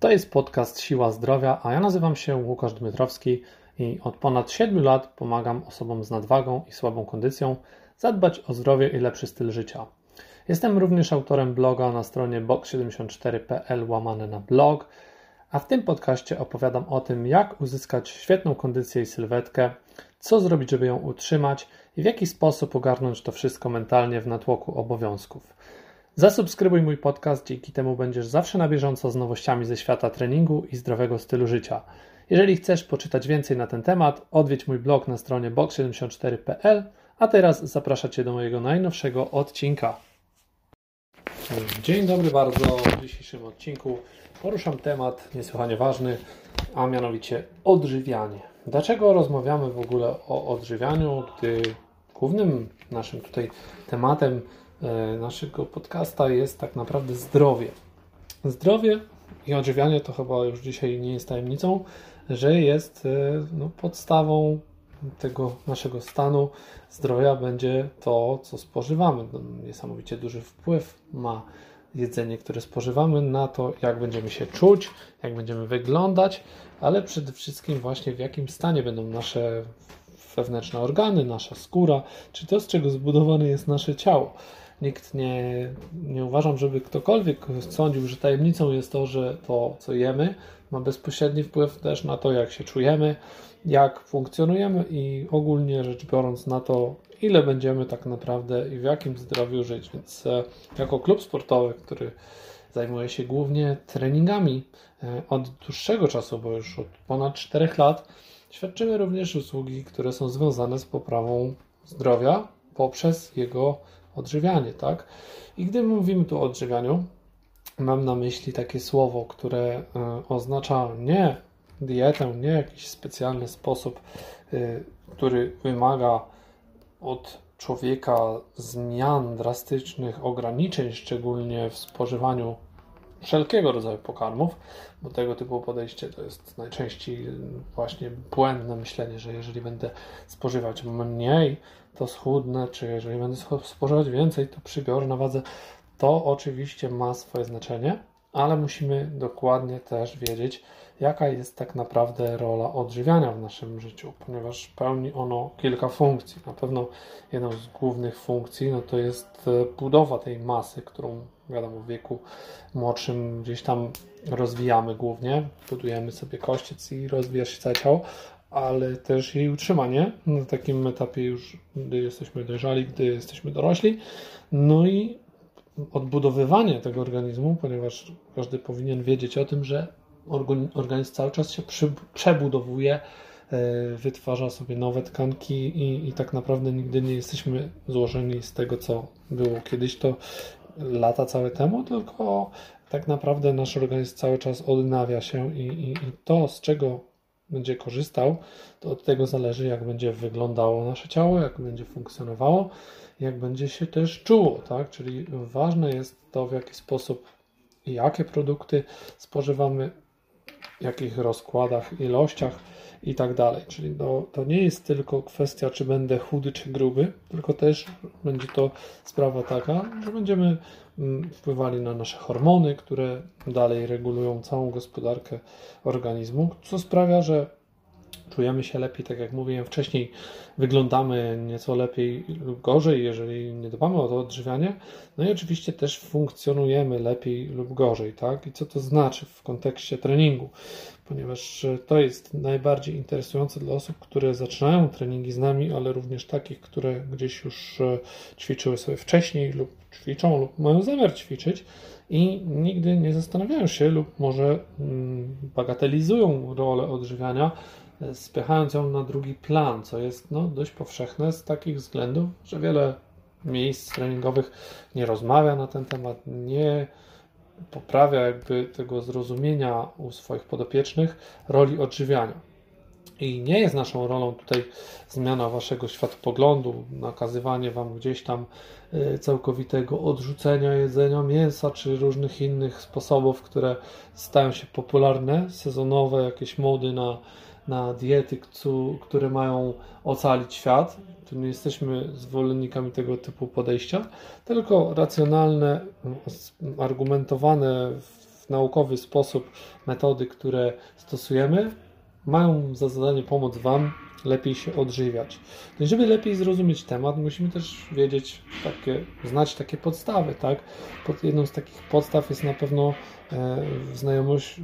To jest podcast Siła Zdrowia, a ja nazywam się Łukasz Dmytrowski i od ponad 7 lat pomagam osobom z nadwagą i słabą kondycją zadbać o zdrowie i lepszy styl życia. Jestem również autorem bloga na stronie box74.pl łamane na blog, a w tym podcaście opowiadam o tym, jak uzyskać świetną kondycję i sylwetkę, co zrobić, żeby ją utrzymać i w jaki sposób ogarnąć to wszystko mentalnie w natłoku obowiązków. Zasubskrybuj mój podcast, dzięki temu będziesz zawsze na bieżąco z nowościami ze świata treningu i zdrowego stylu życia. Jeżeli chcesz poczytać więcej na ten temat, odwiedź mój blog na stronie box74.pl, a teraz zapraszam Cię do mojego najnowszego odcinka. Dzień dobry bardzo. W dzisiejszym odcinku poruszam temat niesłychanie ważny, a mianowicie odżywianie. Dlaczego rozmawiamy w ogóle o odżywianiu, gdy głównym naszym tutaj tematem naszego podcasta jest tak naprawdę zdrowie. Zdrowie i odżywianie to chyba już dzisiaj nie jest tajemnicą, że jest e, no, podstawą tego naszego stanu zdrowia będzie to, co spożywamy. No, niesamowicie duży wpływ ma jedzenie, które spożywamy na to, jak będziemy się czuć, jak będziemy wyglądać, ale przede wszystkim właśnie w jakim stanie będą nasze wewnętrzne organy, nasza skóra, czy to, z czego zbudowane jest nasze ciało. Nikt nie, nie uważam, żeby ktokolwiek sądził, że tajemnicą jest to, że to, co jemy, ma bezpośredni wpływ też na to, jak się czujemy, jak funkcjonujemy i ogólnie rzecz biorąc na to, ile będziemy tak naprawdę i w jakim zdrowiu żyć. Więc e, jako klub sportowy, który zajmuje się głównie treningami e, od dłuższego czasu, bo już od ponad 4 lat, świadczymy również usługi, które są związane z poprawą zdrowia poprzez jego odżywianie, tak? I gdy mówimy tu o odżywianiu, mam na myśli takie słowo, które e, oznacza nie dietę, nie jakiś specjalny sposób, e, który wymaga od człowieka zmian drastycznych, ograniczeń, szczególnie w spożywaniu wszelkiego rodzaju pokarmów, bo tego typu podejście to jest najczęściej właśnie błędne myślenie, że jeżeli będę spożywać mniej, to schudnę, czy jeżeli będę spożywać więcej, to przybiorę na wadze. To oczywiście ma swoje znaczenie, ale musimy dokładnie też wiedzieć, jaka jest tak naprawdę rola odżywiania w naszym życiu, ponieważ pełni ono kilka funkcji. Na pewno jedną z głównych funkcji no to jest e, budowa tej masy, którą wiadomo w wieku młodszym gdzieś tam rozwijamy głównie, budujemy sobie kościec i rozwija się całe ciało, ale też jej utrzymanie na takim etapie już, gdy jesteśmy dojrzali, gdy jesteśmy dorośli. No i odbudowywanie tego organizmu, ponieważ każdy powinien wiedzieć o tym, że organizm cały czas się przebudowuje, e, wytwarza sobie nowe tkanki i, i tak naprawdę nigdy nie jesteśmy złożeni z tego, co było kiedyś to lata całe temu, tylko tak naprawdę nasz organizm cały czas odnawia się i, i, i to, z czego będzie korzystał, to od tego zależy, jak będzie wyglądało nasze ciało, jak będzie funkcjonowało, jak będzie się też czuło, tak? Czyli ważne jest to, w jaki sposób i jakie produkty spożywamy, w jakich rozkładach, ilościach i tak dalej. Czyli to, to nie jest tylko kwestia, czy będę chudy, czy gruby, tylko też będzie to sprawa taka, że będziemy mm, wpływali na nasze hormony, które dalej regulują całą gospodarkę organizmu, co sprawia, że czujemy się lepiej, tak jak mówiłem wcześniej, wyglądamy nieco lepiej lub gorzej, jeżeli nie dbamy o to odżywianie. No i oczywiście też funkcjonujemy lepiej lub gorzej, tak? I co to znaczy w kontekście treningu? Ponieważ to jest najbardziej interesujące dla osób, które zaczynają treningi z nami, ale również takich, które gdzieś już e, ćwiczyły sobie wcześniej lub ćwiczą lub mają zamiar ćwiczyć i nigdy nie zastanawiają się lub może mm, bagatelizują rolę odżywiania spychając ją na drugi plan, co jest no, dość powszechne z takich względów, że wiele miejsc treningowych nie rozmawia na ten temat, nie poprawia jakby tego zrozumienia u swoich podopiecznych roli odżywiania. I nie jest naszą rolą tutaj zmiana waszego światopoglądu, nakazywanie wam gdzieś tam y, całkowitego odrzucenia jedzenia mięsa czy różnych innych sposobów, które stają się popularne, sezonowe, jakieś mody na na diety, które mają ocalić świat. Tu nie jesteśmy zwolennikami tego typu podejścia, tylko racjonalne, argumentowane w naukowy sposób metody, które stosujemy, mają za zadanie pomóc Wam lepiej się odżywiać. No i żeby lepiej zrozumieć temat, musimy też wiedzieć, takie, znać takie podstawy, tak? Pod jedną z takich podstaw jest na pewno e, znajomość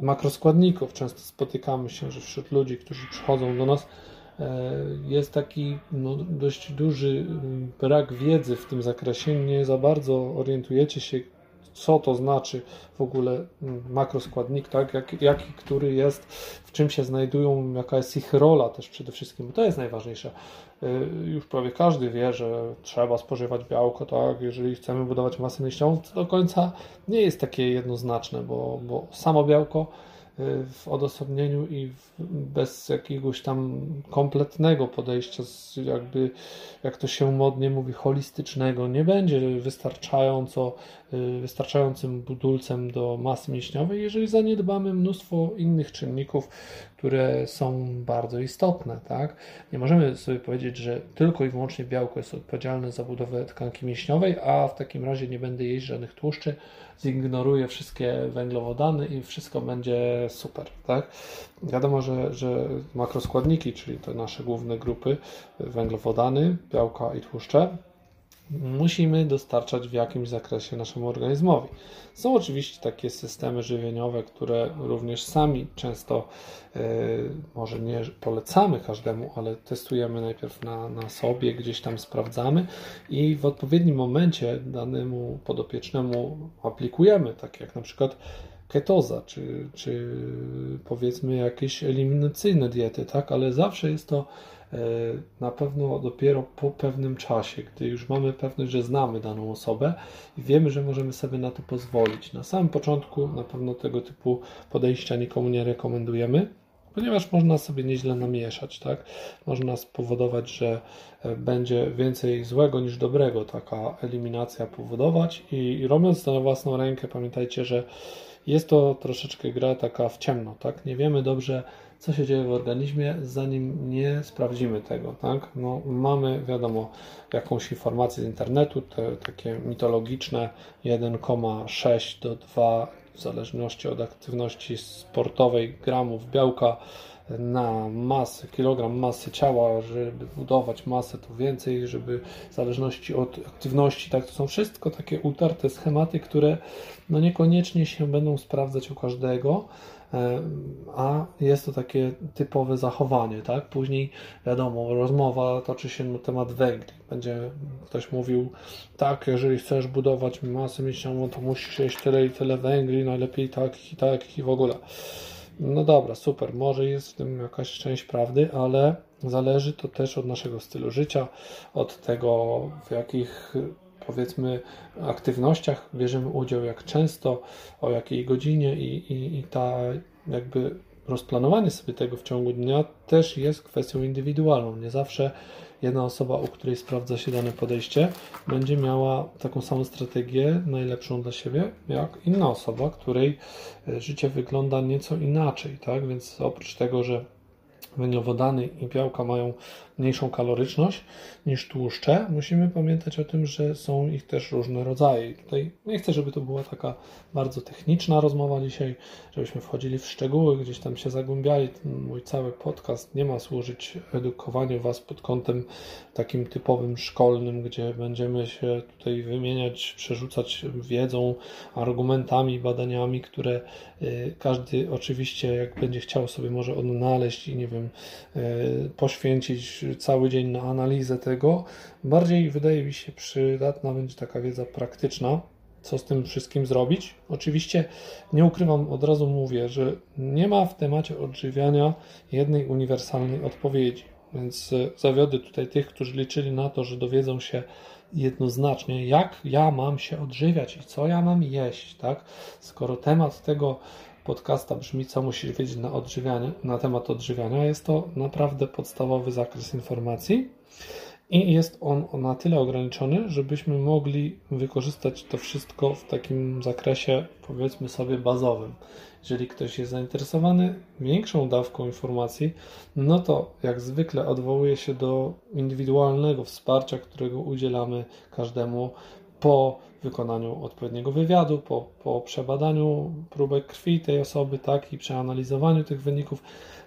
makroskładników. Często spotykamy się, że wśród ludzi, którzy przychodzą do nas, e, jest taki no, dość duży brak wiedzy w tym zakresie. Nie za bardzo orientujecie się, co to znaczy w ogóle mm, makroskładnik, tak? Jak, jaki, który jest, w czym się znajdują, jaka jest ich rola też przede wszystkim. To jest najważniejsze. Y, już prawie każdy wie, że trzeba spożywać białko, tak? Jeżeli chcemy budować masę mięśniową, to do końca nie jest takie jednoznaczne, bo, bo samo białko w odosobnieniu i bez jakiegoś tam kompletnego podejścia, jakby jak to się modnie mówi, holistycznego, nie będzie wystarczająco, y, wystarczającym budulcem do masy mięśniowej, jeżeli zaniedbamy mnóstwo innych czynników, które są bardzo istotne. Tak? Nie możemy sobie powiedzieć, że tylko i wyłącznie białko jest odpowiedzialne za budowę tkanki mięśniowej, a w takim razie nie będę jeść żadnych tłuszczy, zignoruję wszystkie węglowodany i wszystko będzie super. Tak? Wiadomo, że, że makroskładniki, czyli te nasze główne grupy, węglowodany, białka i tłuszcze, musimy dostarczać w jakimś zakresie naszemu organizmowi. Są oczywiście takie systemy żywieniowe, które również sami często yy, może nie polecamy każdemu, ale testujemy najpierw na, na sobie, gdzieś tam sprawdzamy i w odpowiednim momencie danemu podopiecznemu aplikujemy, tak jak na przykład ketoza, czy, czy powiedzmy jakieś eliminacyjne diety, tak, ale zawsze jest to E, na pewno dopiero po pewnym czasie, gdy już mamy pewność, że znamy daną osobę i wiemy, że możemy sobie na to pozwolić. Na samym początku na pewno tego typu podejścia nikomu nie rekomendujemy, ponieważ można sobie nieźle namieszać, tak? Można spowodować, że e, będzie więcej złego niż dobrego taka eliminacja powodować i robiąc to na własną rękę, pamiętajcie, że jest to troszeczkę gra taka w ciemno, tak? Nie wiemy dobrze, co się dzieje w organizmie, zanim nie sprawdzimy tego, tak? No, mamy, wiadomo, jakąś informację z internetu, te takie mitologiczne 1,6 do 2 w zależności od aktywności sportowej gramów białka na masę, kilogram masy ciała, żeby budować masę, to więcej, żeby w zależności od aktywności, tak, to są wszystko takie utarte schematy, które no niekoniecznie się będą sprawdzać u każdego, E, a jest to takie typowe zachowanie, tak? Później wiadomo, rozmowa toczy się na temat węgli. Będzie ktoś mówił, tak, jeżeli chcesz budować masę mięśniową, to musisz jeść tyle i tyle węgli, najlepiej tak i tak i w ogóle. No dobra, super, może jest w tym jakaś część prawdy, ale zależy to też od naszego stylu życia, od tego, w jakich powiedzmy aktywnościach bierzemy udział, jak często, o jakiej godzinie i, i, i ta jakby rozplanowanie sobie tego w ciągu dnia też jest kwestią indywidualną. Nie zawsze jedna osoba, u której sprawdza się dane podejście, będzie miała taką samą strategię, najlepszą dla siebie, jak inna osoba, której e, życie wygląda nieco inaczej. Tak? Więc oprócz tego, że węglowodany i białka mają mniejszą kaloryczność niż tłuszcze, musimy pamiętać o tym, że są ich też różne rodzaje. I tutaj nie chcę, żeby to była taka bardzo techniczna rozmowa dzisiaj, żebyśmy wchodzili w szczegóły, gdzieś tam się zagłębiali. Mój cały podcast nie ma służyć edukowaniu Was pod kątem takim typowym szkolnym, gdzie będziemy się tutaj wymieniać, przerzucać wiedzą, argumentami, badaniami, które y, każdy oczywiście, jak będzie chciał sobie może odnaleźć i nie wiem, y, poświęcić cały dzień na analizę tego. Bardziej wydaje mi się przydatna będzie taka wiedza praktyczna, co z tym wszystkim zrobić. Oczywiście nie ukrywam, od razu mówię, że nie ma w temacie odżywiania jednej uniwersalnej odpowiedzi. Więc e, zawiodę tutaj tych, którzy liczyli na to, że dowiedzą się jednoznacznie, jak ja mam się odżywiać i co ja mam jeść, tak? Skoro temat tego podcasta brzmi, co musisz wiedzieć na, odżywianie, na temat odżywiania. Jest to naprawdę podstawowy zakres informacji i jest on na tyle ograniczony, żebyśmy mogli wykorzystać to wszystko w takim zakresie, powiedzmy sobie, bazowym. Jeżeli ktoś jest zainteresowany większą dawką informacji, no to jak zwykle odwołuje się do indywidualnego wsparcia, którego udzielamy każdemu po wykonaniu odpowiedniego wywiadu, po, po przebadaniu próbek krwi tej osoby, tak, i przeanalizowaniu tych wyników,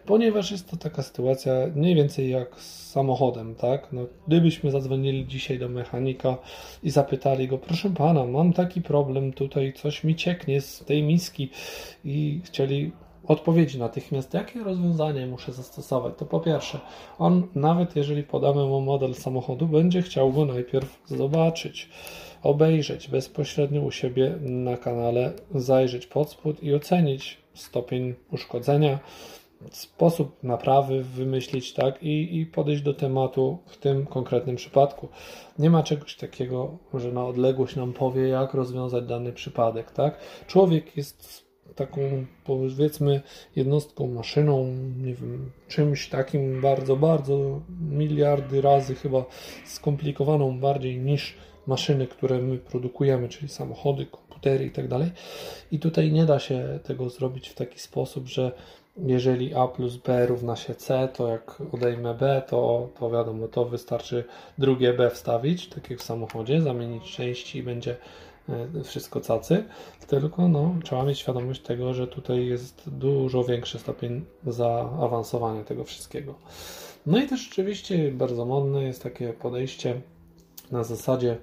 ponieważ jest to taka sytuacja mniej więcej jak z samochodem, tak? No, gdybyśmy zadzwonili dzisiaj do mechanika i zapytali go, proszę pana, mam taki problem, tutaj coś mi cieknie z tej miski i chcieli odpowiedzi natychmiast, jakie rozwiązanie muszę zastosować, to po pierwsze, on nawet jeżeli podamy mu model samochodu, będzie chciał go najpierw zobaczyć, obejrzeć bezpośrednio u siebie na kanale, zajrzeć pod spód i ocenić stopień uszkodzenia, sposób naprawy wymyślić, tak, i, i podejść do tematu w tym konkretnym przypadku. Nie ma czegoś takiego, że na odległość nam powie, jak rozwiązać dany przypadek, tak. Człowiek jest taką powiedzmy jednostką, maszyną, nie wiem, czymś takim bardzo, bardzo miliardy razy chyba skomplikowaną bardziej niż maszyny, które my produkujemy, czyli samochody, komputery i tak dalej. I tutaj nie da się tego zrobić w taki sposób, że jeżeli A plus B równa się C, to jak odejmę B, to, to wiadomo, to wystarczy drugie B wstawić, tak jak w samochodzie, zamienić części i będzie wszystko cacy, tylko no, trzeba mieć świadomość tego, że tutaj jest dużo większy stopień zaawansowania tego wszystkiego. No i też rzeczywiście bardzo modne jest takie podejście na zasadzie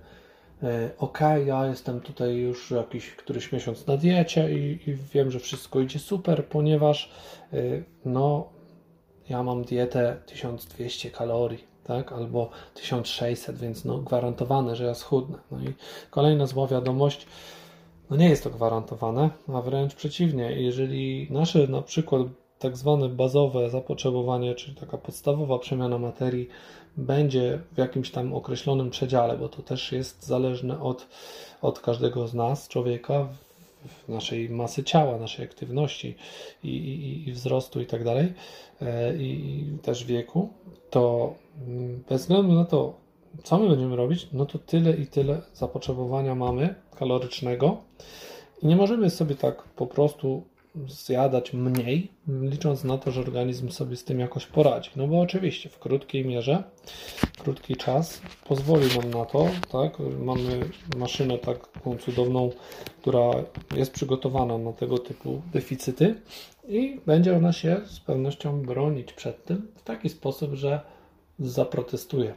e, ok, ja jestem tutaj już jakiś któryś miesiąc na diecie i, i wiem, że wszystko idzie super, ponieważ e, no ja mam dietę 1200 kalorii tak, albo 1600, więc no, gwarantowane, że ja schudnę. No i kolejna zła wiadomość, no nie jest to gwarantowane, a wręcz przeciwnie, jeżeli nasze na przykład tak zwane bazowe zapotrzebowanie, czyli taka podstawowa przemiana materii będzie w jakimś tam określonym przedziale, bo to też jest zależne od, od każdego z nas, człowieka, naszej masy ciała, naszej aktywności i, i, i wzrostu i tak dalej, e, i też wieku, to mm, bez względu na to, co my będziemy robić, no to tyle i tyle zapotrzebowania mamy kalorycznego i nie możemy sobie tak po prostu zjadać mniej, licząc na to, że organizm sobie z tym jakoś poradzi. No bo oczywiście w krótkiej mierze, krótki czas pozwoli nam na to, tak? Mamy maszynę taką cudowną, która jest przygotowana na tego typu deficyty i będzie ona się z pewnością bronić przed tym w taki sposób, że zaprotestuje.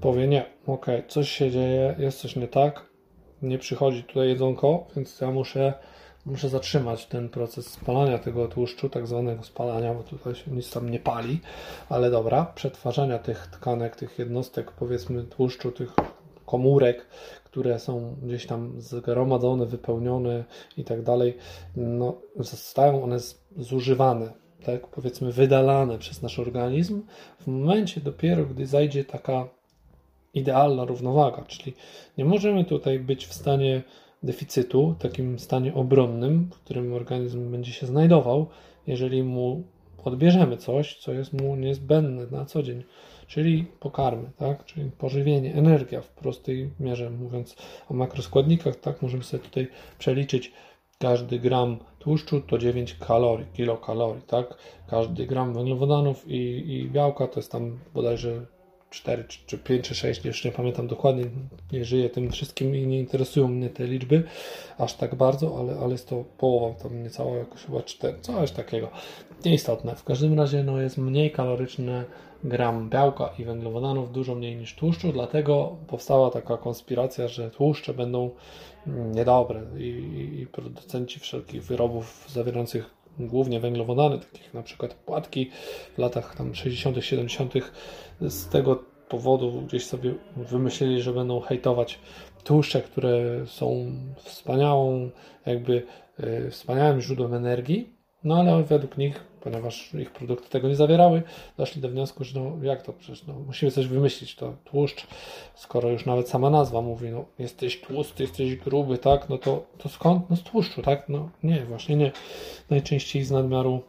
Powie nie, ok, coś się dzieje, jest coś nie tak, nie przychodzi tutaj jedzonko, więc ja muszę muszę zatrzymać ten proces spalania tego tłuszczu, tak zwanego spalania, bo tutaj się nic tam nie pali, ale dobra, przetwarzania tych tkanek, tych jednostek, powiedzmy tłuszczu, tych komórek, które są gdzieś tam zgromadzone, wypełnione i tak dalej, no, zostają one zużywane, tak, powiedzmy wydalane przez nasz organizm w momencie dopiero, gdy zajdzie taka idealna równowaga, czyli nie możemy tutaj być w stanie deficytu, takim stanie obronnym, w którym organizm będzie się znajdował, jeżeli mu odbierzemy coś, co jest mu niezbędne na co dzień, czyli pokarmy, tak? czyli pożywienie, energia w prostej mierze, mówiąc o makroskładnikach, tak możemy sobie tutaj przeliczyć każdy gram tłuszczu to 9 kalorii, kilokalorii, tak? Każdy gram węglowodanów i, i białka to jest tam bodajże 4 czy 5 czy 6, już nie pamiętam dokładnie, nie żyję tym wszystkim i nie interesują mnie te liczby aż tak bardzo, ale, ale jest to połowa, tam niecała jakoś chyba 4, coś takiego. Nieistotne. W każdym razie no, jest mniej kaloryczne gram białka i węglowodanów, dużo mniej niż tłuszczu, dlatego powstała taka konspiracja, że tłuszcze będą niedobre i, i producenci wszelkich wyrobów zawierających głównie węglowodany, takich na przykład płatki w latach tam 60., 70. z tego powodu gdzieś sobie wymyślili, że będą hejtować tłuszcze, które są wspaniałą, jakby y, wspaniałym źródłem energii, no ale według nich ponieważ ich produkty tego nie zawierały, doszli do wniosku, że no jak to przecież, no, musimy coś wymyślić, to tłuszcz, skoro już nawet sama nazwa mówi, no jesteś tłusty, jesteś gruby, tak, no to, to skąd? No z tłuszczu, tak, no nie, właśnie nie, najczęściej z nadmiaru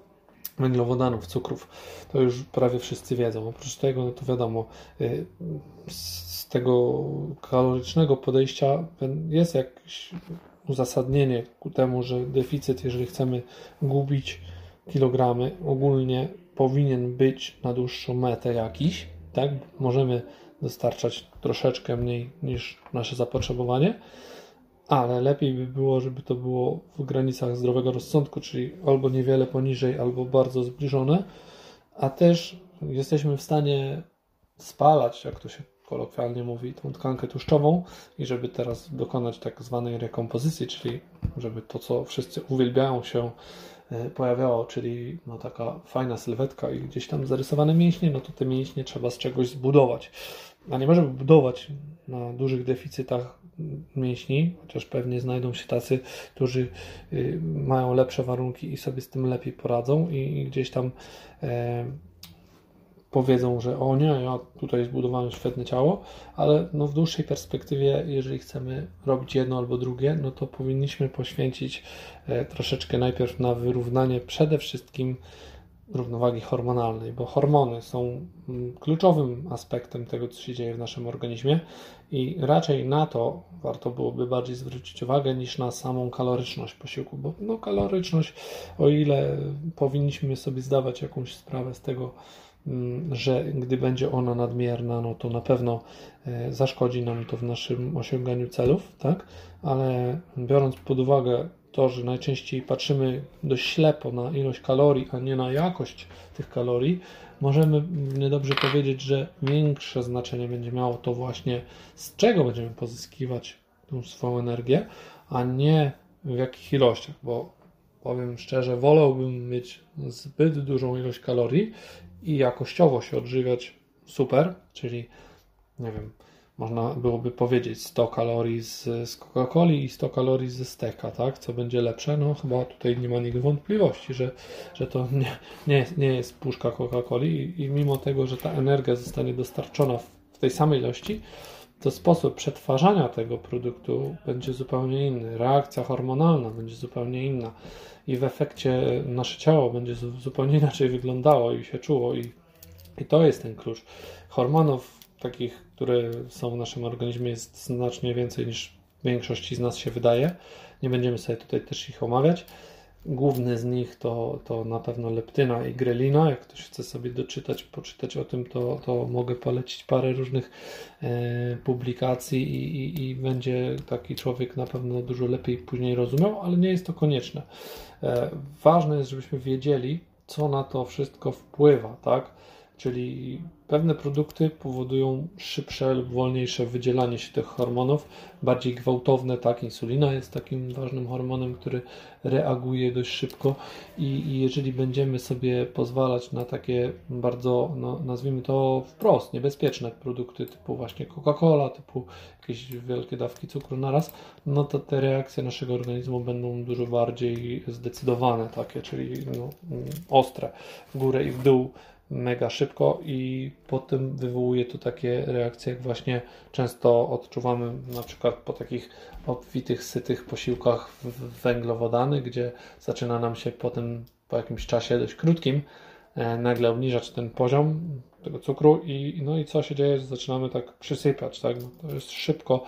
węglowodanów, cukrów, to już prawie wszyscy wiedzą, oprócz tego, no to wiadomo, y, z tego kalorycznego podejścia jest jakieś uzasadnienie ku temu, że deficyt, jeżeli chcemy gubić kilogramy ogólnie powinien być na dłuższą metę jakiś, tak? Możemy dostarczać troszeczkę mniej niż nasze zapotrzebowanie, ale lepiej by było, żeby to było w granicach zdrowego rozsądku, czyli albo niewiele poniżej, albo bardzo zbliżone, a też jesteśmy w stanie spalać, jak to się kolokwialnie mówi, tą tkankę tłuszczową i żeby teraz dokonać tak zwanej rekompozycji, czyli żeby to, co wszyscy uwielbiają się e, pojawiało, czyli no taka fajna sylwetka i gdzieś tam zarysowane mięśnie, no to te mięśnie trzeba z czegoś zbudować. A nie możemy budować na dużych deficytach mięśni, chociaż pewnie znajdą się tacy, którzy y, mają lepsze warunki i sobie z tym lepiej poradzą i gdzieś tam e, powiedzą, że o nie, ja tutaj zbudowałem świetne ciało, ale no w dłuższej perspektywie, jeżeli chcemy robić jedno albo drugie, no to powinniśmy poświęcić e, troszeczkę najpierw na wyrównanie przede wszystkim równowagi hormonalnej, bo hormony są mm, kluczowym aspektem tego, co się dzieje w naszym organizmie i raczej na to warto byłoby bardziej zwrócić uwagę niż na samą kaloryczność posiłku, bo no, kaloryczność, o ile powinniśmy sobie zdawać jakąś sprawę z tego, że gdy będzie ona nadmierna, no to na pewno e, zaszkodzi nam to w naszym osiąganiu celów, tak? Ale biorąc pod uwagę to, że najczęściej patrzymy dość ślepo na ilość kalorii, a nie na jakość tych kalorii, możemy niedobrze powiedzieć, że większe znaczenie będzie miało to właśnie z czego będziemy pozyskiwać tą swoją energię, a nie w jakich ilościach, bo powiem szczerze, wolałbym mieć zbyt dużą ilość kalorii i jakościowo się odżywiać super, czyli nie wiem, można byłoby powiedzieć 100 kalorii z, z Coca-Coli i 100 kalorii ze steka, tak? Co będzie lepsze? No chyba tutaj nie ma nikt wątpliwości, że, że to nie, nie, nie jest puszka Coca-Coli i, i mimo tego, że ta energia zostanie dostarczona w, tej samej ilości, to sposób przetwarzania tego produktu będzie zupełnie inny. Reakcja hormonalna będzie zupełnie inna i w efekcie nasze ciało będzie zupełnie inaczej wyglądało i się czuło i, i to jest ten klucz. Hormonów takich, które są w naszym organizmie, jest znacznie więcej niż większości z nas się wydaje. Nie będziemy sobie tutaj też ich omawiać. Główny z nich to, to na pewno leptyna i grelina. Jak ktoś chce sobie doczytać, poczytać o tym, to, to mogę polecić parę różnych e, publikacji i, i, i, będzie taki człowiek na pewno dużo lepiej później rozumiał, ale nie jest to konieczne. E, ważne jest, żebyśmy wiedzieli, co na to wszystko wpływa, tak? Czyli pewne produkty powodują szybsze lub wolniejsze wydzielanie się tych hormonów, bardziej gwałtowne, tak, insulina jest takim ważnym hormonem, który reaguje dość szybko. I, i jeżeli będziemy sobie pozwalać na takie bardzo, no, nazwijmy to wprost, niebezpieczne produkty typu właśnie Coca-Cola, typu jakieś wielkie dawki cukru naraz, no to te reakcje naszego organizmu będą dużo bardziej zdecydowane, takie, czyli no, ostre, w górę i w dół, mega szybko i potem wywołuje to takie reakcje, jak właśnie często odczuwamy na przykład po takich obfitych, sytych posiłkach węglowodanych, gdzie zaczyna nam się potem po jakimś czasie dość krótkim e, nagle obniżać ten poziom tego cukru i no i co się dzieje, zaczynamy tak przysypiać, tak? No to jest szybko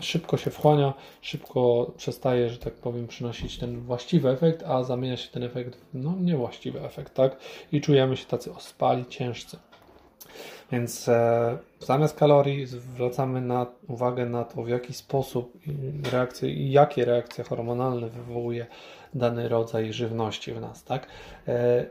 szybko się wchłania, szybko przestaje, że tak powiem, przynosić ten właściwy efekt, a zamienia się ten efekt w no, niewłaściwy efekt, tak? I czujemy się tacy ospali, ciężcy. Więc e, zamiast kalorii zwracamy na, uwagę na to, w jaki sposób reakcje i jakie reakcje hormonalne wywołuje dany rodzaj żywności w nas, tak? E,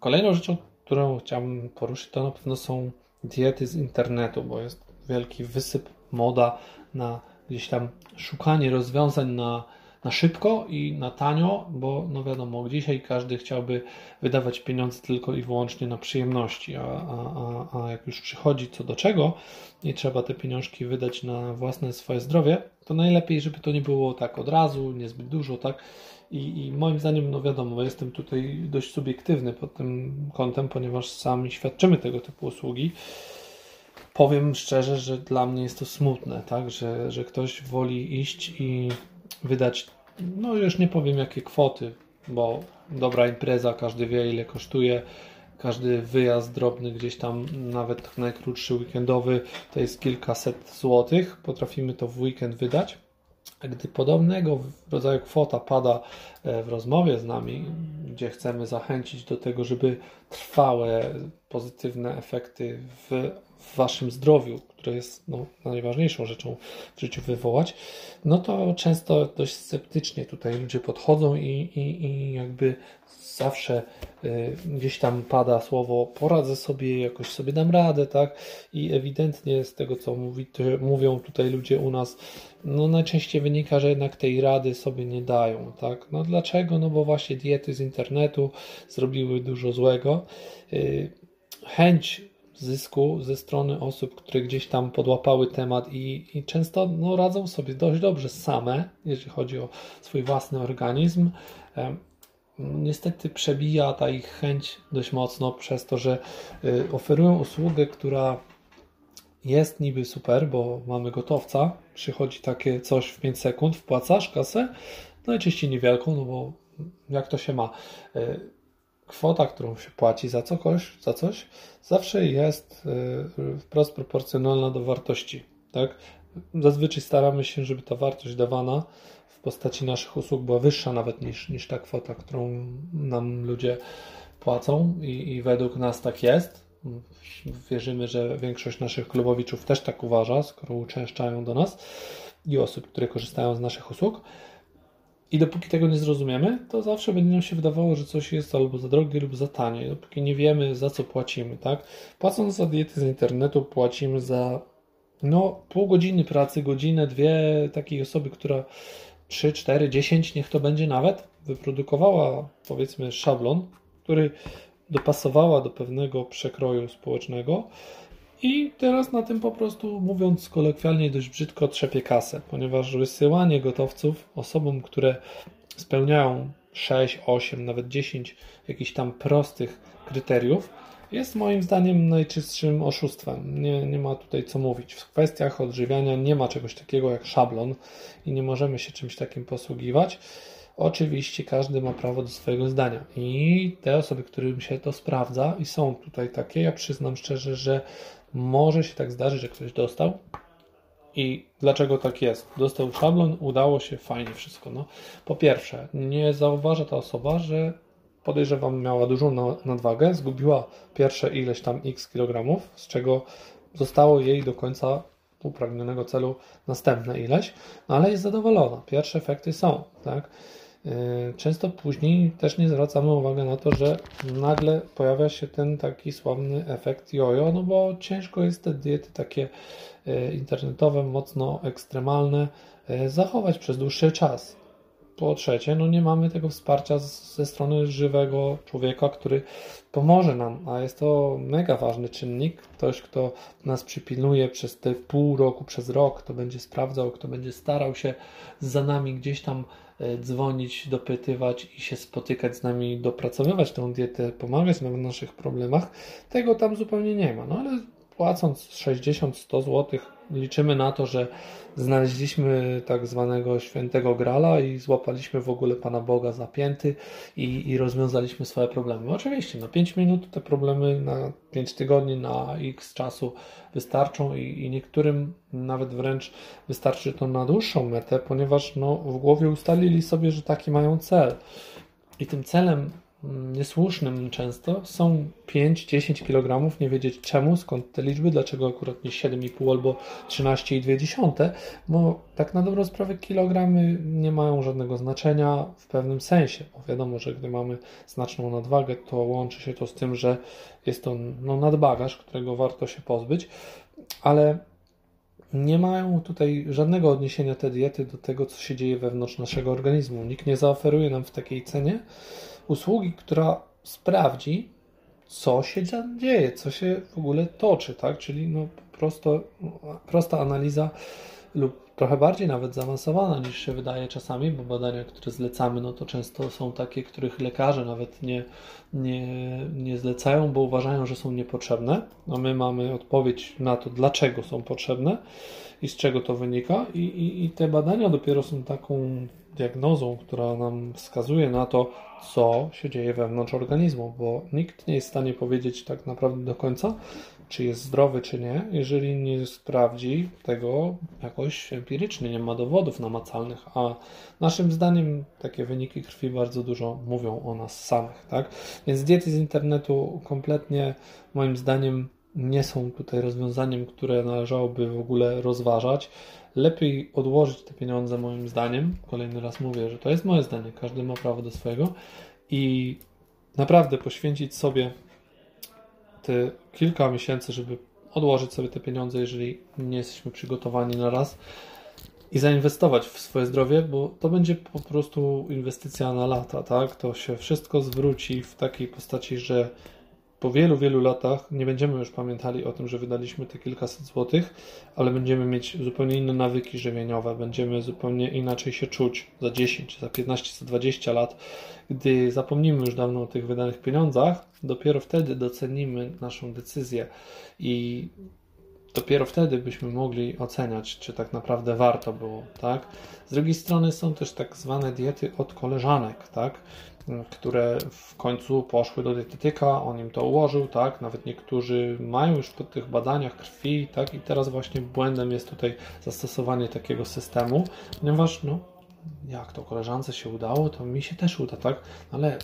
kolejną rzeczą, którą chciałbym poruszyć, to na pewno są diety z internetu, bo jest wielki wysyp, moda na gdzieś tam szukanie rozwiązań na, na szybko i na tanio, bo no wiadomo, dzisiaj każdy chciałby wydawać pieniądze tylko i wyłącznie na przyjemności, a, a, a, a jak już przychodzi co do czego i trzeba te pieniążki wydać na własne swoje zdrowie, to najlepiej, żeby to nie było tak od razu, niezbyt dużo, tak? I, I, moim zdaniem, no wiadomo, jestem tutaj dość subiektywny pod tym kątem, ponieważ sami świadczymy tego typu usługi powiem szczerze, że dla mnie jest to smutne, tak, że, że ktoś woli iść i wydać, no już nie powiem jakie kwoty, bo dobra impreza, każdy wie ile kosztuje, każdy wyjazd drobny gdzieś tam, nawet najkrótszy weekendowy, to jest kilkaset złotych, potrafimy to w weekend wydać. A gdy podobnego rodzaju kwota pada e, w rozmowie z nami, gdzie chcemy zachęcić do tego, żeby trwałe pozytywne efekty w w waszym zdrowiu, które jest no, najważniejszą rzeczą w życiu wywołać, no to często dość sceptycznie tutaj ludzie podchodzą i, i, i jakby zawsze y, gdzieś tam pada słowo poradzę sobie, jakoś sobie dam radę, tak? I ewidentnie z tego, co mówi, mówią tutaj ludzie u nas, no najczęściej wynika, że jednak tej rady sobie nie dają, tak? No dlaczego? No bo właśnie diety z internetu zrobiły dużo złego. Y, chęć zysku ze strony osób, które gdzieś tam podłapały temat i, i często no, radzą sobie dość dobrze same, jeżeli chodzi o swój własny organizm. Niestety przebija ta ich chęć dość mocno przez to, że y, oferują usługę, która jest niby super, bo mamy gotowca, przychodzi takie coś w 5 sekund, wpłacasz kasę, najczęściej niewielką, no bo jak to się ma. Kwota, którą się płaci za coś, za coś zawsze jest y, wprost proporcjonalna do wartości. Tak? Zazwyczaj staramy się, żeby ta wartość dawana w postaci naszych usług była wyższa nawet niż, niż ta kwota, którą nam ludzie płacą i, i według nas tak jest. Wierzymy, że większość naszych klubowiczów też tak uważa, skoro uczęszczają do nas i osób, które korzystają z naszych usług. I dopóki tego nie zrozumiemy, to zawsze będzie nam się wydawało, że coś jest albo za drogie, lub za tanie. Dopóki nie wiemy, za co płacimy, tak? Płacąc za diety z internetu, płacimy za no, pół godziny pracy, godzinę, dwie takiej osoby, która 3, 4, 10, niech to będzie nawet, wyprodukowała powiedzmy szablon, który dopasowała do pewnego przekroju społecznego i teraz na tym po prostu, mówiąc kolokwialnie, dość brzydko trzepie kasę, ponieważ wysyłanie gotowców osobom, które spełniają 6, 8, nawet 10 jakichś tam prostych kryteriów, jest moim zdaniem najczystszym oszustwem. Nie, nie ma tutaj co mówić. W kwestiach odżywiania nie ma czegoś takiego jak szablon i nie możemy się czymś takim posługiwać. Oczywiście każdy ma prawo do swojego zdania i te osoby, którym się to sprawdza i są tutaj takie, ja przyznam szczerze, że może się tak zdarzyć, że ktoś dostał. I dlaczego tak jest? Dostał szablon, udało się, fajnie wszystko. No, po pierwsze, nie zauważa ta osoba, że podejrzewam miała dużą nadwagę, zgubiła pierwsze ileś tam x kilogramów, z czego zostało jej do końca upragnionego celu następne ileś, no ale jest zadowolona. Pierwsze efekty są, tak? E, często później też nie zwracamy uwagi na to, że nagle pojawia się ten taki sławny efekt jojo, no bo ciężko jest te diety takie e, internetowe, mocno ekstremalne e, zachować przez dłuższy czas. Po trzecie, no nie mamy tego wsparcia ze strony żywego człowieka, który pomoże nam, a jest to mega ważny czynnik. Ktoś, kto nas przypilnuje przez te pół roku, przez rok, kto będzie sprawdzał, kto będzie starał się za nami gdzieś tam dzwonić, dopytywać i się spotykać z nami, dopracowywać tę dietę, pomagać nam w naszych problemach, tego tam zupełnie nie ma. No ale płacąc 60-100 zł, liczymy na to, że znaleźliśmy tak zwanego świętego grala i złapaliśmy w ogóle Pana Boga zapięty i, i rozwiązaliśmy swoje problemy. Oczywiście na 5 minut te problemy, na 5 tygodni, na x czasu wystarczą i, i niektórym nawet wręcz wystarczy to na dłuższą metę, ponieważ no, w głowie ustalili sobie, że taki mają cel. I tym celem niesłusznym często są 5-10 kg, nie wiedzieć czemu, skąd te liczby, dlaczego akurat nie 7,5 albo 13,2, bo tak na dobrą sprawę kilogramy nie mają żadnego znaczenia w pewnym sensie, bo wiadomo, że gdy mamy znaczną nadwagę, to łączy się to z tym, że jest to no, nadbagaż, którego warto się pozbyć, ale nie mają tutaj żadnego odniesienia te diety do tego, co się dzieje wewnątrz naszego organizmu. Nikt nie zaoferuje nam w takiej cenie usługi, która sprawdzi, co się dzieje, co się w ogóle toczy, tak? Czyli no prosto, prosta analiza lub trochę bardziej nawet zaawansowana niż się wydaje czasami, bo badania, które zlecamy, no to często są takie, których lekarze nawet nie, nie, nie zlecają, bo uważają, że są niepotrzebne. No my mamy odpowiedź na to, dlaczego są potrzebne i z czego to wynika i, i, i te badania dopiero są taką diagnozą, która nam wskazuje na to, co się dzieje wewnątrz organizmu, bo nikt nie jest w stanie powiedzieć tak naprawdę do końca, czy jest zdrowy, czy nie, jeżeli nie sprawdzi tego jakoś empirycznie, nie ma dowodów namacalnych, a naszym zdaniem takie wyniki krwi bardzo dużo mówią o nas samych, tak? Więc diety z internetu kompletnie moim zdaniem nie są tutaj rozwiązaniem, które należałoby w ogóle rozważać. Lepiej odłożyć te pieniądze, moim zdaniem. Kolejny raz mówię, że to jest moje zdanie, każdy ma prawo do swojego i naprawdę poświęcić sobie te kilka miesięcy, żeby odłożyć sobie te pieniądze, jeżeli nie jesteśmy przygotowani na raz i zainwestować w swoje zdrowie, bo to będzie po prostu inwestycja na lata, tak? To się wszystko zwróci w takiej postaci, że po wielu, wielu latach nie będziemy już pamiętali o tym, że wydaliśmy te kilkaset złotych, ale będziemy mieć zupełnie inne nawyki żywieniowe, będziemy zupełnie inaczej się czuć za 10, za 15, za 20 lat. Gdy zapomnimy już dawno o tych wydanych pieniądzach, dopiero wtedy docenimy naszą decyzję i dopiero wtedy byśmy mogli oceniać, czy tak naprawdę warto było, tak? Z drugiej strony są też tak zwane diety od koleżanek, tak? Które w końcu poszły do dietetyka, on im to ułożył, tak? Nawet niektórzy mają już po tych badaniach krwi, tak? I teraz właśnie błędem jest tutaj zastosowanie takiego systemu, ponieważ no, jak to koleżance się udało, to mi się też uda, tak? Ale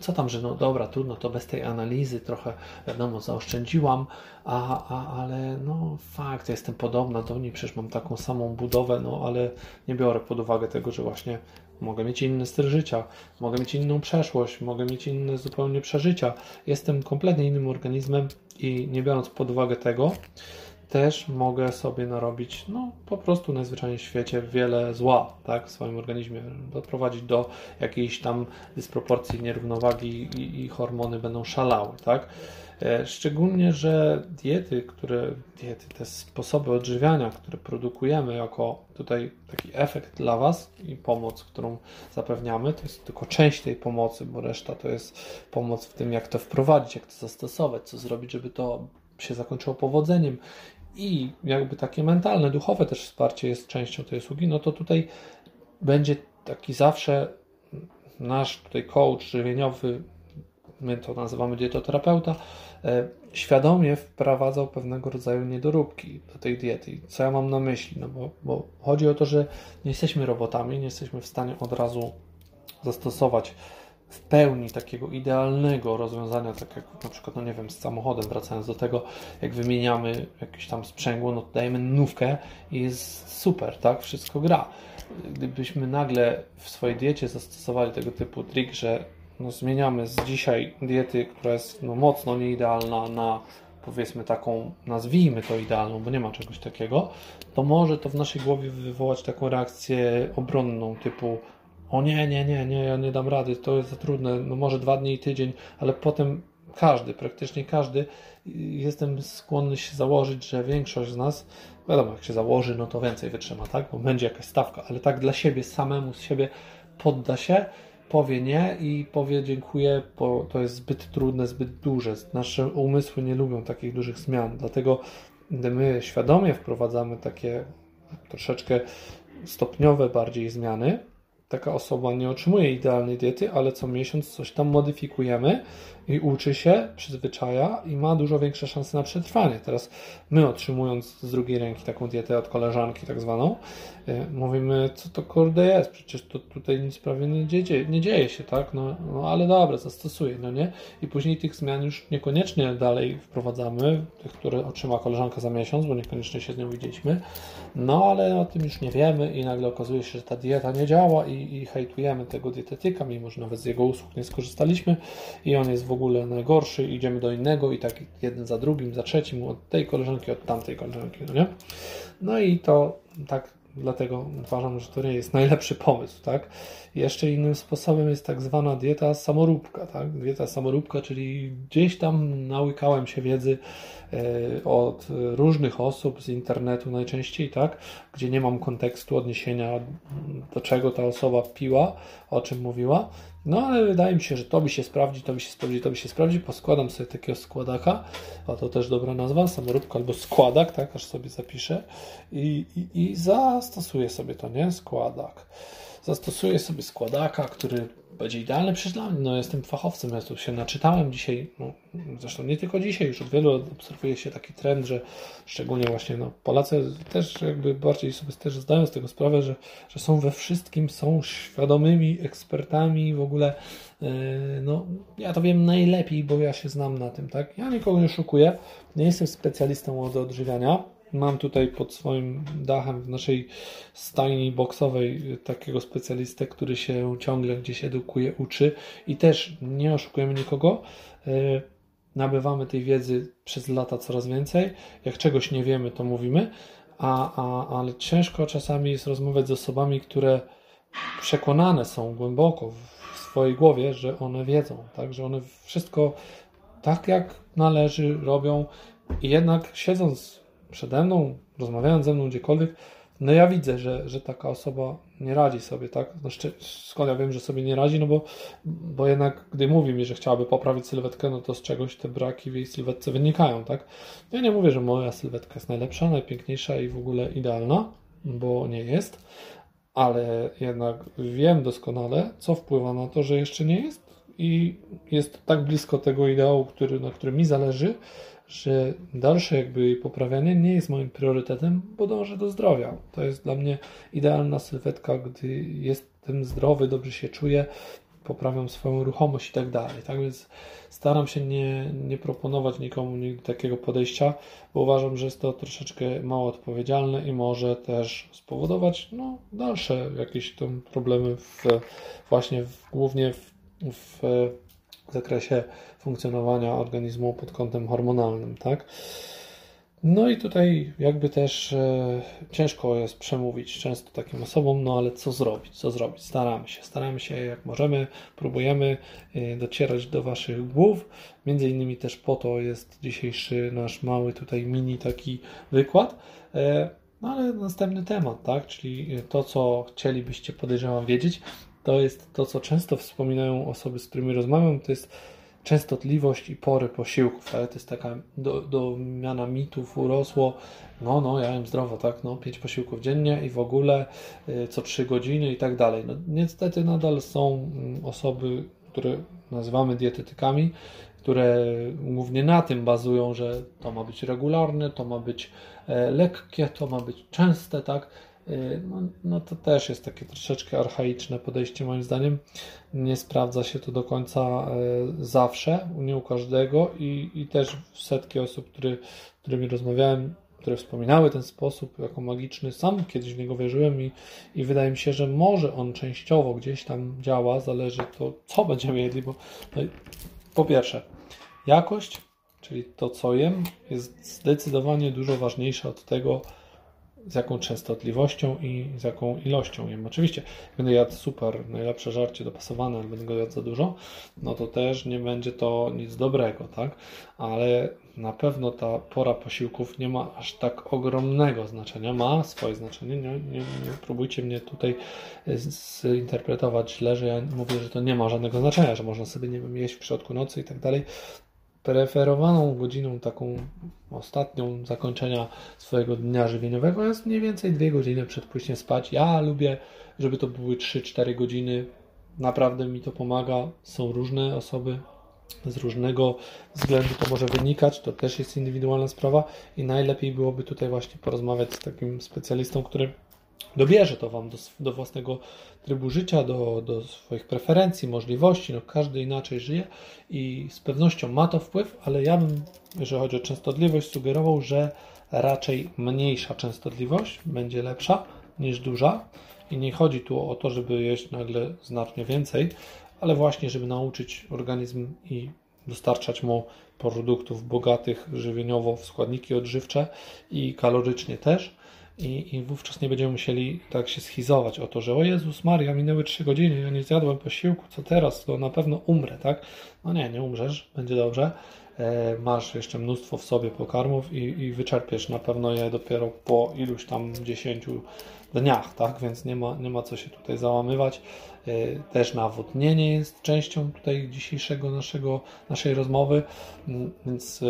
co tam, że no dobra, trudno, to bez tej analizy trochę, wiadomo, zaoszczędziłam, a, a, ale no fakt, jestem podobna do niej, przecież mam taką samą budowę, no ale nie biorę pod uwagę tego, że właśnie mogę mieć inny styl życia, mogę mieć inną przeszłość, mogę mieć inne zupełnie przeżycia. Jestem kompletnie innym organizmem i nie biorąc pod uwagę tego, też mogę sobie narobić, no po prostu najzwyczajniej w świecie wiele zła, tak, w swoim organizmie, doprowadzić do jakiejś tam dysproporcji, nierównowagi i, i hormony będą szalały, tak. E, szczególnie, że diety, które, diety, te sposoby odżywiania, które produkujemy jako tutaj taki efekt dla Was i pomoc, którą zapewniamy, to jest tylko część tej pomocy, bo reszta to jest pomoc w tym, jak to wprowadzić, jak to zastosować, co zrobić, żeby to się zakończyło powodzeniem. I jakby takie mentalne, duchowe też wsparcie jest częścią tej usługi, no to tutaj będzie taki zawsze nasz tutaj coach żywieniowy, my to nazywamy dietoterapeuta, świadomie wprowadzał pewnego rodzaju niedoróbki do tej diety. Co ja mam na myśli? No bo, bo chodzi o to, że nie jesteśmy robotami, nie jesteśmy w stanie od razu zastosować w pełni takiego idealnego rozwiązania, tak jak na przykład, no nie wiem, z samochodem, wracając do tego, jak wymieniamy jakieś tam sprzęgło, no dajemy nówkę i jest super, tak, wszystko gra. Gdybyśmy nagle w swojej diecie zastosowali tego typu trik, że no, zmieniamy z dzisiaj diety, która jest no, mocno nieidealna na powiedzmy taką, nazwijmy to idealną, bo nie ma czegoś takiego, to może to w naszej głowie wywołać taką reakcję obronną typu o nie, nie, nie, nie, ja nie dam rady, to jest za trudne, no może dwa dni i tydzień, ale potem każdy, praktycznie każdy, jestem skłonny się założyć, że większość z nas, wiadomo, jak się założy, no to więcej wytrzyma, tak, bo będzie jakaś stawka, ale tak dla siebie, samemu z siebie podda się, powie nie i powie dziękuję, bo to jest zbyt trudne, zbyt duże. Nasze umysły nie lubią takich dużych zmian, dlatego gdy my świadomie wprowadzamy takie troszeczkę stopniowe bardziej zmiany, taka osoba nie otrzymuje idealnej diety, ale co miesiąc coś tam modyfikujemy i uczy się, przyzwyczaja i ma dużo większe szanse na przetrwanie. Teraz my otrzymując z drugiej ręki taką dietę od koleżanki tak zwaną, y, mówimy, co to kurde jest, przecież to tutaj nic prawie nie dzieje, nie dzieje się, tak? No, no ale dobra, zastosuję, no nie? I później tych zmian już niekoniecznie dalej wprowadzamy, tych, które otrzyma koleżanka za miesiąc, bo niekoniecznie się z nią widzieliśmy, no ale o tym już nie wiemy i nagle okazuje się, że ta dieta nie działa i, i hejtujemy tego dietetyka, mimo że nawet z jego usług nie skorzystaliśmy i on jest w ogóle najgorszy, idziemy do innego i tak jeden za drugim, za trzecim, od tej koleżanki, od tamtej koleżanki, no nie? No i to tak dlatego uważam, że to nie jest najlepszy pomysł, tak? Jeszcze innym sposobem jest tak zwana dieta samoróbka, tak? Dieta samoróbka, czyli gdzieś tam nałykałem się wiedzy e, od różnych osób z internetu najczęściej, tak? Gdzie nie mam kontekstu odniesienia do czego ta osoba piła, o czym mówiła. No ale wydaje mi się, że to by się sprawdzi, to by się sprawdzi, to by się sprawdzi. Poskładam sobie takiego składaka, a to też dobra nazwa, samoróbka albo składak, tak, aż sobie zapiszę i, i, i zastosuję sobie to, nie? Składak. zastosuję sobie składaka, który będzie idealny przecież dla mnie. No, jestem fachowcem, ja tu się naczytałem dzisiaj, no, zresztą nie tylko dzisiaj, już od wielu obserwuje się taki trend, że szczególnie właśnie no, Polacy też jakby bardziej sobie też zdają z tego sprawę, że, że są we wszystkim, są świadomymi ekspertami w ogóle. Yy, no, ja to wiem najlepiej, bo ja się znam na tym, tak? Ja nikogo nie szukuję, nie jestem specjalistą od odżywiania, Mam tutaj pod swoim dachem w naszej stajni boksowej takiego specjalistę, który się ciągle gdzieś edukuje, uczy i też nie oszukujemy nikogo. E, nabywamy tej wiedzy przez lata coraz więcej. Jak czegoś nie wiemy, to mówimy, a, a, ale ciężko czasami jest rozmawiać z osobami, które przekonane są głęboko w swojej głowie, że one wiedzą, tak? że one wszystko tak jak należy robią i jednak siedząc przede mną, rozmawiając ze mną gdziekolwiek, no ja widzę, że, że taka osoba nie radzi sobie, tak? Znaczy, skąd ja wiem, że sobie nie radzi, no bo, bo jednak gdy mówi mi, że chciałaby poprawić sylwetkę, no to z czegoś te braki w jej sylwetce wynikają, tak? Ja nie mówię, że moja sylwetka jest najlepsza, najpiękniejsza i w ogóle idealna, bo nie jest, ale jednak wiem doskonale, co wpływa na to, że jeszcze nie jest i jest tak blisko tego ideału, który, na którym mi zależy, że dalsze jakby poprawianie nie jest moim priorytetem, bo dążę do zdrowia. To jest dla mnie idealna sylwetka, gdy jestem zdrowy, dobrze się czuję, poprawiam swoją ruchomość i tak dalej. Tak więc staram się nie, nie proponować nikomu nigdy takiego podejścia, bo uważam, że jest to troszeczkę mało odpowiedzialne i może też spowodować no, dalsze jakieś tam problemy w, właśnie w, głównie w w zakresie funkcjonowania organizmu pod kątem hormonalnym, tak? No i tutaj jakby też e, ciężko jest przemówić często takim osobom, no ale co zrobić, co zrobić? Staramy się, staramy się jak możemy, próbujemy e, docierać do Waszych głów, między innymi też po to jest dzisiejszy nasz mały tutaj mini taki wykład, e, no ale następny temat, tak, czyli to, co chcielibyście podejrzewam wiedzieć, to jest to, co często wspominają osoby, z którymi rozmawiam, to jest częstotliwość i pory posiłków, ale to jest taka do, do miana mitów urosło, no, no, ja jem zdrowo, tak, no, pięć posiłków dziennie i w ogóle y, co trzy godziny i tak dalej. No, niestety nadal są mm, osoby, które nazywamy dietetykami, które głównie na tym bazują, że to ma być regularne, to ma być e, lekkie, to ma być częste, tak, no, no to też jest takie troszeczkę archaiczne podejście moim zdaniem. Nie sprawdza się to do końca y, zawsze, nie u każdego i, i też setki osób, który, z którymi rozmawiałem, które wspominały ten sposób jako magiczny, sam kiedyś w niego wierzyłem i, i wydaje mi się, że może on częściowo gdzieś tam działa, zależy to, co będziemy jedli, bo no, po pierwsze, jakość, czyli to, co jem, jest zdecydowanie dużo ważniejsza od tego, z jaką częstotliwością i z jaką ilością jem. Oczywiście, będę jadł super, najlepsze żarcie dopasowane, ale będę go jadł za dużo, no to też nie będzie to nic dobrego, tak? Ale na pewno ta pora posiłków nie ma aż tak ogromnego znaczenia. Ma swoje znaczenie. Nie, nie, nie próbujcie mnie tutaj zinterpretować źle, że ja mówię, że to nie ma żadnego znaczenia, że można sobie nie wiem, jeść w środku nocy i tak dalej preferowaną godziną taką ostatnią zakończenia swojego dnia żywieniowego jest mniej więcej dwie godziny przed pójściem spać. Ja lubię, żeby to były 3-4 godziny. Naprawdę mi to pomaga. Są różne osoby, z różnego względu to może wynikać, to też jest indywidualna sprawa i najlepiej byłoby tutaj właśnie porozmawiać z takim specjalistą, który dobierze to Wam do, do własnego trybu życia, do, do swoich preferencji, możliwości. No, każdy inaczej żyje i z pewnością ma to wpływ, ale ja bym, jeżeli chodzi o częstotliwość, sugerował, że raczej mniejsza częstotliwość będzie lepsza niż duża. I nie chodzi tu o to, żeby jeść nagle znacznie więcej, ale właśnie, żeby nauczyć organizm i dostarczać mu produktów bogatych żywieniowo w składniki odżywcze i kalorycznie też i, I wówczas nie będziemy musieli tak się schizować o to, że o Jezus Maria, minęły 3 godziny, ja nie zjadłem posiłku, co teraz? To na pewno umrę, tak? No nie, nie umrzesz, będzie dobrze. E, masz jeszcze mnóstwo w sobie pokarmów i, i wyczerpiesz na pewno je dopiero po iluś tam 10 dniach, tak? Więc nie ma, nie ma co się tutaj załamywać. Też nawodnienie jest częścią tutaj dzisiejszego naszego, naszej rozmowy, więc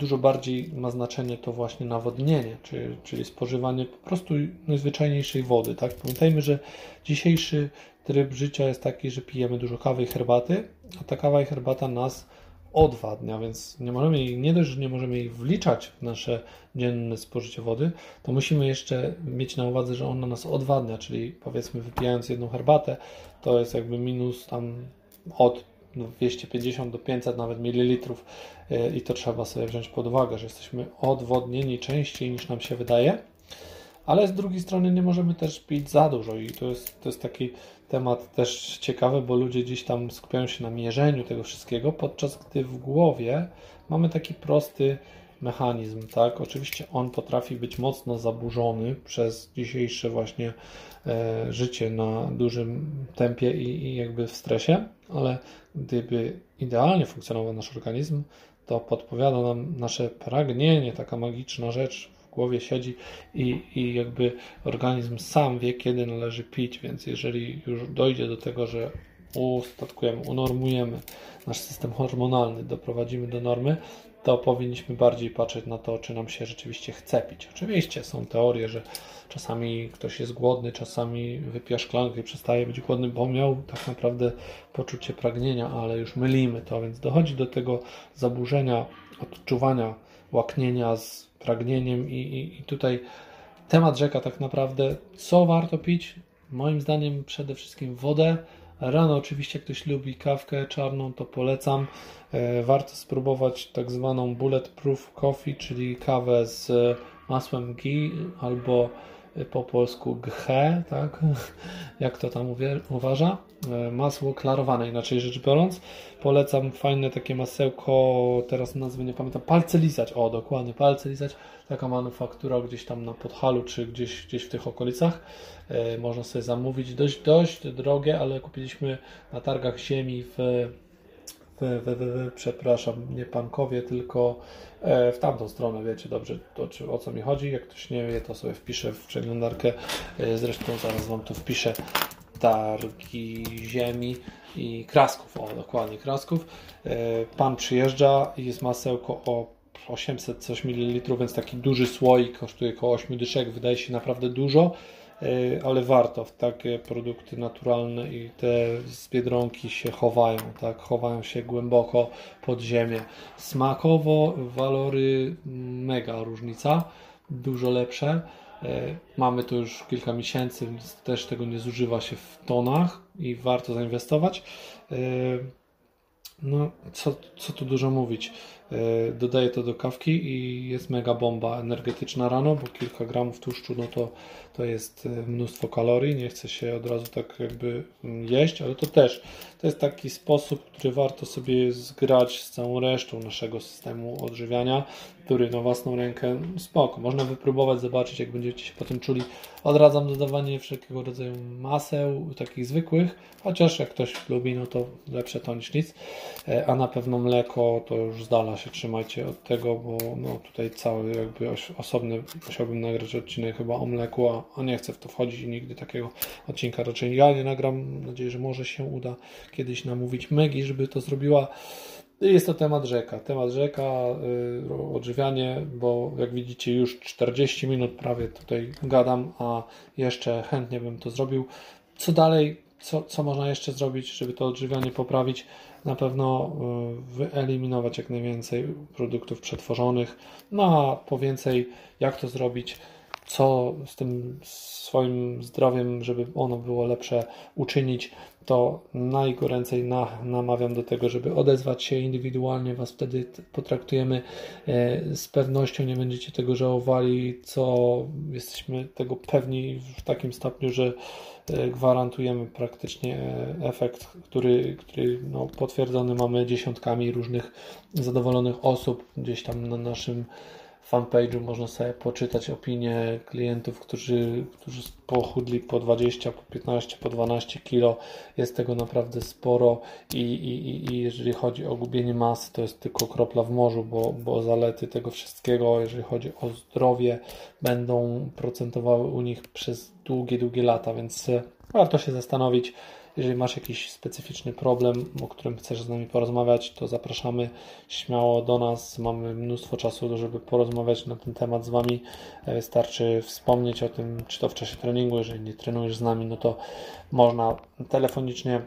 dużo bardziej ma znaczenie to właśnie nawodnienie, czyli, czyli spożywanie po prostu najzwyczajniejszej wody. Tak? Pamiętajmy, że dzisiejszy tryb życia jest taki, że pijemy dużo kawy i herbaty, a ta kawa i herbata nas odwadnia, więc nie możemy jej, nie dość, że nie możemy jej wliczać w nasze dzienne spożycie wody, to musimy jeszcze mieć na uwadze, że ona nas odwadnia, czyli powiedzmy wypijając jedną herbatę, to jest jakby minus tam od 250 do 500 nawet mililitrów e, i to trzeba sobie wziąć pod uwagę, że jesteśmy odwodnieni częściej niż nam się wydaje, ale z drugiej strony nie możemy też pić za dużo i to jest, to jest taki temat też ciekawy, bo ludzie gdzieś tam skupiają się na mierzeniu tego wszystkiego, podczas gdy w głowie mamy taki prosty mechanizm, tak? Oczywiście on potrafi być mocno zaburzony przez dzisiejsze właśnie e, życie na dużym tempie i, i jakby w stresie, ale gdyby idealnie funkcjonował nasz organizm, to podpowiada nam nasze pragnienie, taka magiczna rzecz głowie siedzi i, i jakby organizm sam wie, kiedy należy pić, więc jeżeli już dojdzie do tego, że ustatkujemy, unormujemy nasz system hormonalny, doprowadzimy do normy, to powinniśmy bardziej patrzeć na to, czy nam się rzeczywiście chce pić. Oczywiście są teorie, że czasami ktoś jest głodny, czasami wypija szklankę i przestaje być głodny, bo miał tak naprawdę poczucie pragnienia, ale już mylimy to, więc dochodzi do tego zaburzenia odczuwania łaknienia z pragnieniem i, i, i tutaj temat rzeka tak naprawdę, co warto pić? Moim zdaniem przede wszystkim wodę. Rano oczywiście ktoś lubi kawkę czarną, to polecam. E, warto spróbować tak zwaną bulletproof coffee, czyli kawę z masłem ghee albo po polsku ghe, tak? jak to tam uważa. E, masło klarowane, inaczej rzecz biorąc. Polecam fajne takie masełko, teraz nazwy nie pamiętam, palce lizać, o dokładnie, palce lizać. Taka manufaktura gdzieś tam na Podhalu, czy gdzieś, gdzieś w tych okolicach. E, można sobie zamówić, dość, dość drogie, ale kupiliśmy na targach ziemi w, przepraszam, nie Pankowie, tylko e, w tamtą stronę, wiecie dobrze to, czy, o co mi chodzi. Jak ktoś nie wie, to sobie wpiszę w przeglądarkę. E, zresztą zaraz Wam tu wpiszę targi ziemi i krasków. O, dokładnie, krasków. E, pan przyjeżdża i jest masełko o 800 coś mililitrów, więc taki duży słoik kosztuje około 8 dyszek. Wydaje się naprawdę dużo. E, ale warto w takie produkty naturalne i te z Biedronki się chowają, tak, chowają się głęboko pod ziemię. Smakowo walory mega różnica, dużo lepsze. E, mamy to już kilka miesięcy, więc też tego nie zużywa się w tonach i warto zainwestować. E, no, co, co tu dużo mówić. E, dodaję to do kawki i jest mega bomba energetyczna rano, bo kilka gramów tłuszczu no to, to jest e, mnóstwo kalorii. Nie chce się od razu tak jakby mm, jeść, ale to też to jest taki sposób, który warto sobie zgrać z całą resztą naszego systemu odżywiania, który na własną rękę spoko. Można wypróbować, zobaczyć, jak będziecie się potem czuli. Odradzam dodawanie wszelkiego rodzaju maseł, takich zwykłych, chociaż jak ktoś lubi, no to lepsze to niż nic. E, a na pewno mleko to już zdala się trzymajcie od tego, bo no, tutaj cały jakby osobny musiałbym nagrać odcinek chyba o mleku, a, a nie chcę w to wchodzić i nigdy takiego odcinka raczej ja nie nagram. Mam nadzieję, że może się uda kiedyś namówić Megi, żeby to zrobiła. Jest to temat rzeka. Temat rzeka, yy, odżywianie, bo jak widzicie już 40 minut prawie tutaj gadam, a jeszcze chętnie bym to zrobił. Co dalej? Co, co można jeszcze zrobić, żeby to odżywianie poprawić? Na pewno y, wyeliminować jak najwięcej produktów przetworzonych. No a po więcej, jak to zrobić? co z tym swoim zdrowiem, żeby ono było lepsze, uczynić, to najgoręcej na, namawiam do tego, żeby odezwać się indywidualnie, Was wtedy potraktujemy e, z pewnością, nie będziecie tego żałowali, co jesteśmy tego pewni w takim stopniu, że gwarantujemy praktycznie efekt, który, który no, potwierdzony mamy dziesiątkami różnych zadowolonych osób gdzieś tam na naszym fanpage'u można sobie poczytać opinie klientów, którzy, którzy pochudli po 20, po 15, po 12 kilo. Jest tego naprawdę sporo i, i, i jeżeli chodzi o gubienie masy, to jest tylko kropla w morzu, bo, bo zalety tego wszystkiego, jeżeli chodzi o zdrowie, będą procentowały u nich przez długie, długie lata, więc e, warto się zastanowić, Jeżeli masz jakiś specyficzny problem, o którym chcesz z nami porozmawiać, to zapraszamy śmiało do nas. Mamy mnóstwo czasu, żeby porozmawiać na ten temat z Wami. Wystarczy wspomnieć o tym, czy to w czasie treningu, jeżeli nie trenujesz z nami, no to można telefonicznie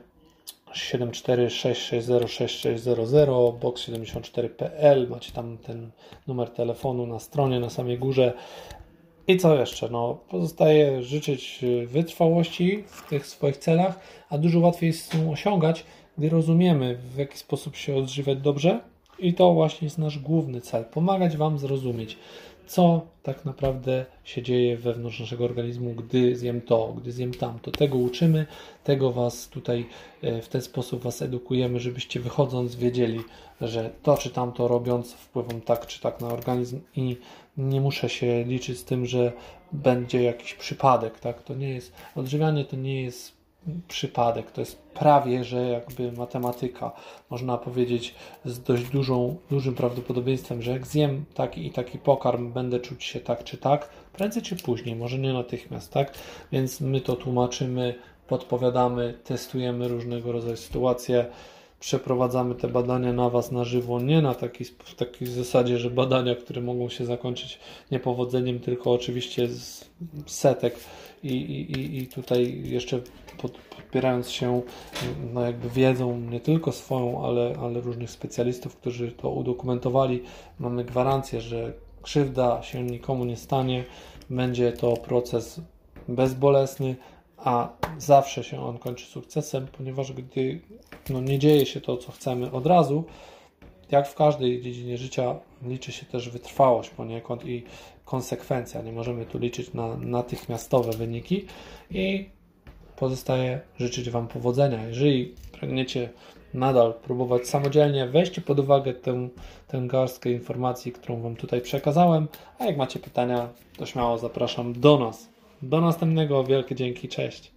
746606600 box74.pl macie tam ten numer telefonu na stronie na samej górze i co jeszcze? No, pozostaje życzyć wytrwałości w tych swoich celach, a dużo łatwiej jest ją osiągać, gdy rozumiemy w jaki sposób się odżywiać dobrze i to właśnie jest nasz główny cel, pomagać Wam zrozumieć co tak naprawdę się dzieje wewnątrz naszego organizmu, gdy zjem to, gdy zjem tamto. Tego uczymy, tego Was tutaj e, w ten sposób Was edukujemy, żebyście wychodząc wiedzieli, że to czy tamto robiąc wpływam tak czy tak na organizm i nie muszę się liczyć z tym, że będzie jakiś przypadek. Tak? To nie jest, odżywianie to nie jest przypadek, to jest prawie, że jakby matematyka. Można powiedzieć z dość dużą, dużym prawdopodobieństwem, że jak zjem taki i taki pokarm, będę czuć się tak czy tak, prędzej czy później, może nie natychmiast, tak? Więc my to tłumaczymy, podpowiadamy, testujemy różnego rodzaju sytuacje przeprowadzamy te badania na Was na żywo, nie na taki, w takiej zasadzie, że badania, które mogą się zakończyć niepowodzeniem, tylko oczywiście z setek i, i, i tutaj jeszcze pod, podpierając się no jakby wiedzą nie tylko swoją, ale, ale różnych specjalistów, którzy to udokumentowali, mamy gwarancję, że krzywda się nikomu nie stanie, będzie to proces bezbolesny, a zawsze się on kończy sukcesem, ponieważ gdy no, nie dzieje się to, co chcemy od razu, jak w każdej dziedzinie życia liczy się też wytrwałość poniekąd i konsekwencja. Nie możemy tu liczyć na natychmiastowe wyniki i pozostaje życzyć Wam powodzenia. Jeżeli pragniecie nadal próbować samodzielnie, weźcie pod uwagę tę, tę garstkę informacji, którą Wam tutaj przekazałem, a jak macie pytania, to śmiało zapraszam do nas. Do następnego, wielkie dzięki, cześć.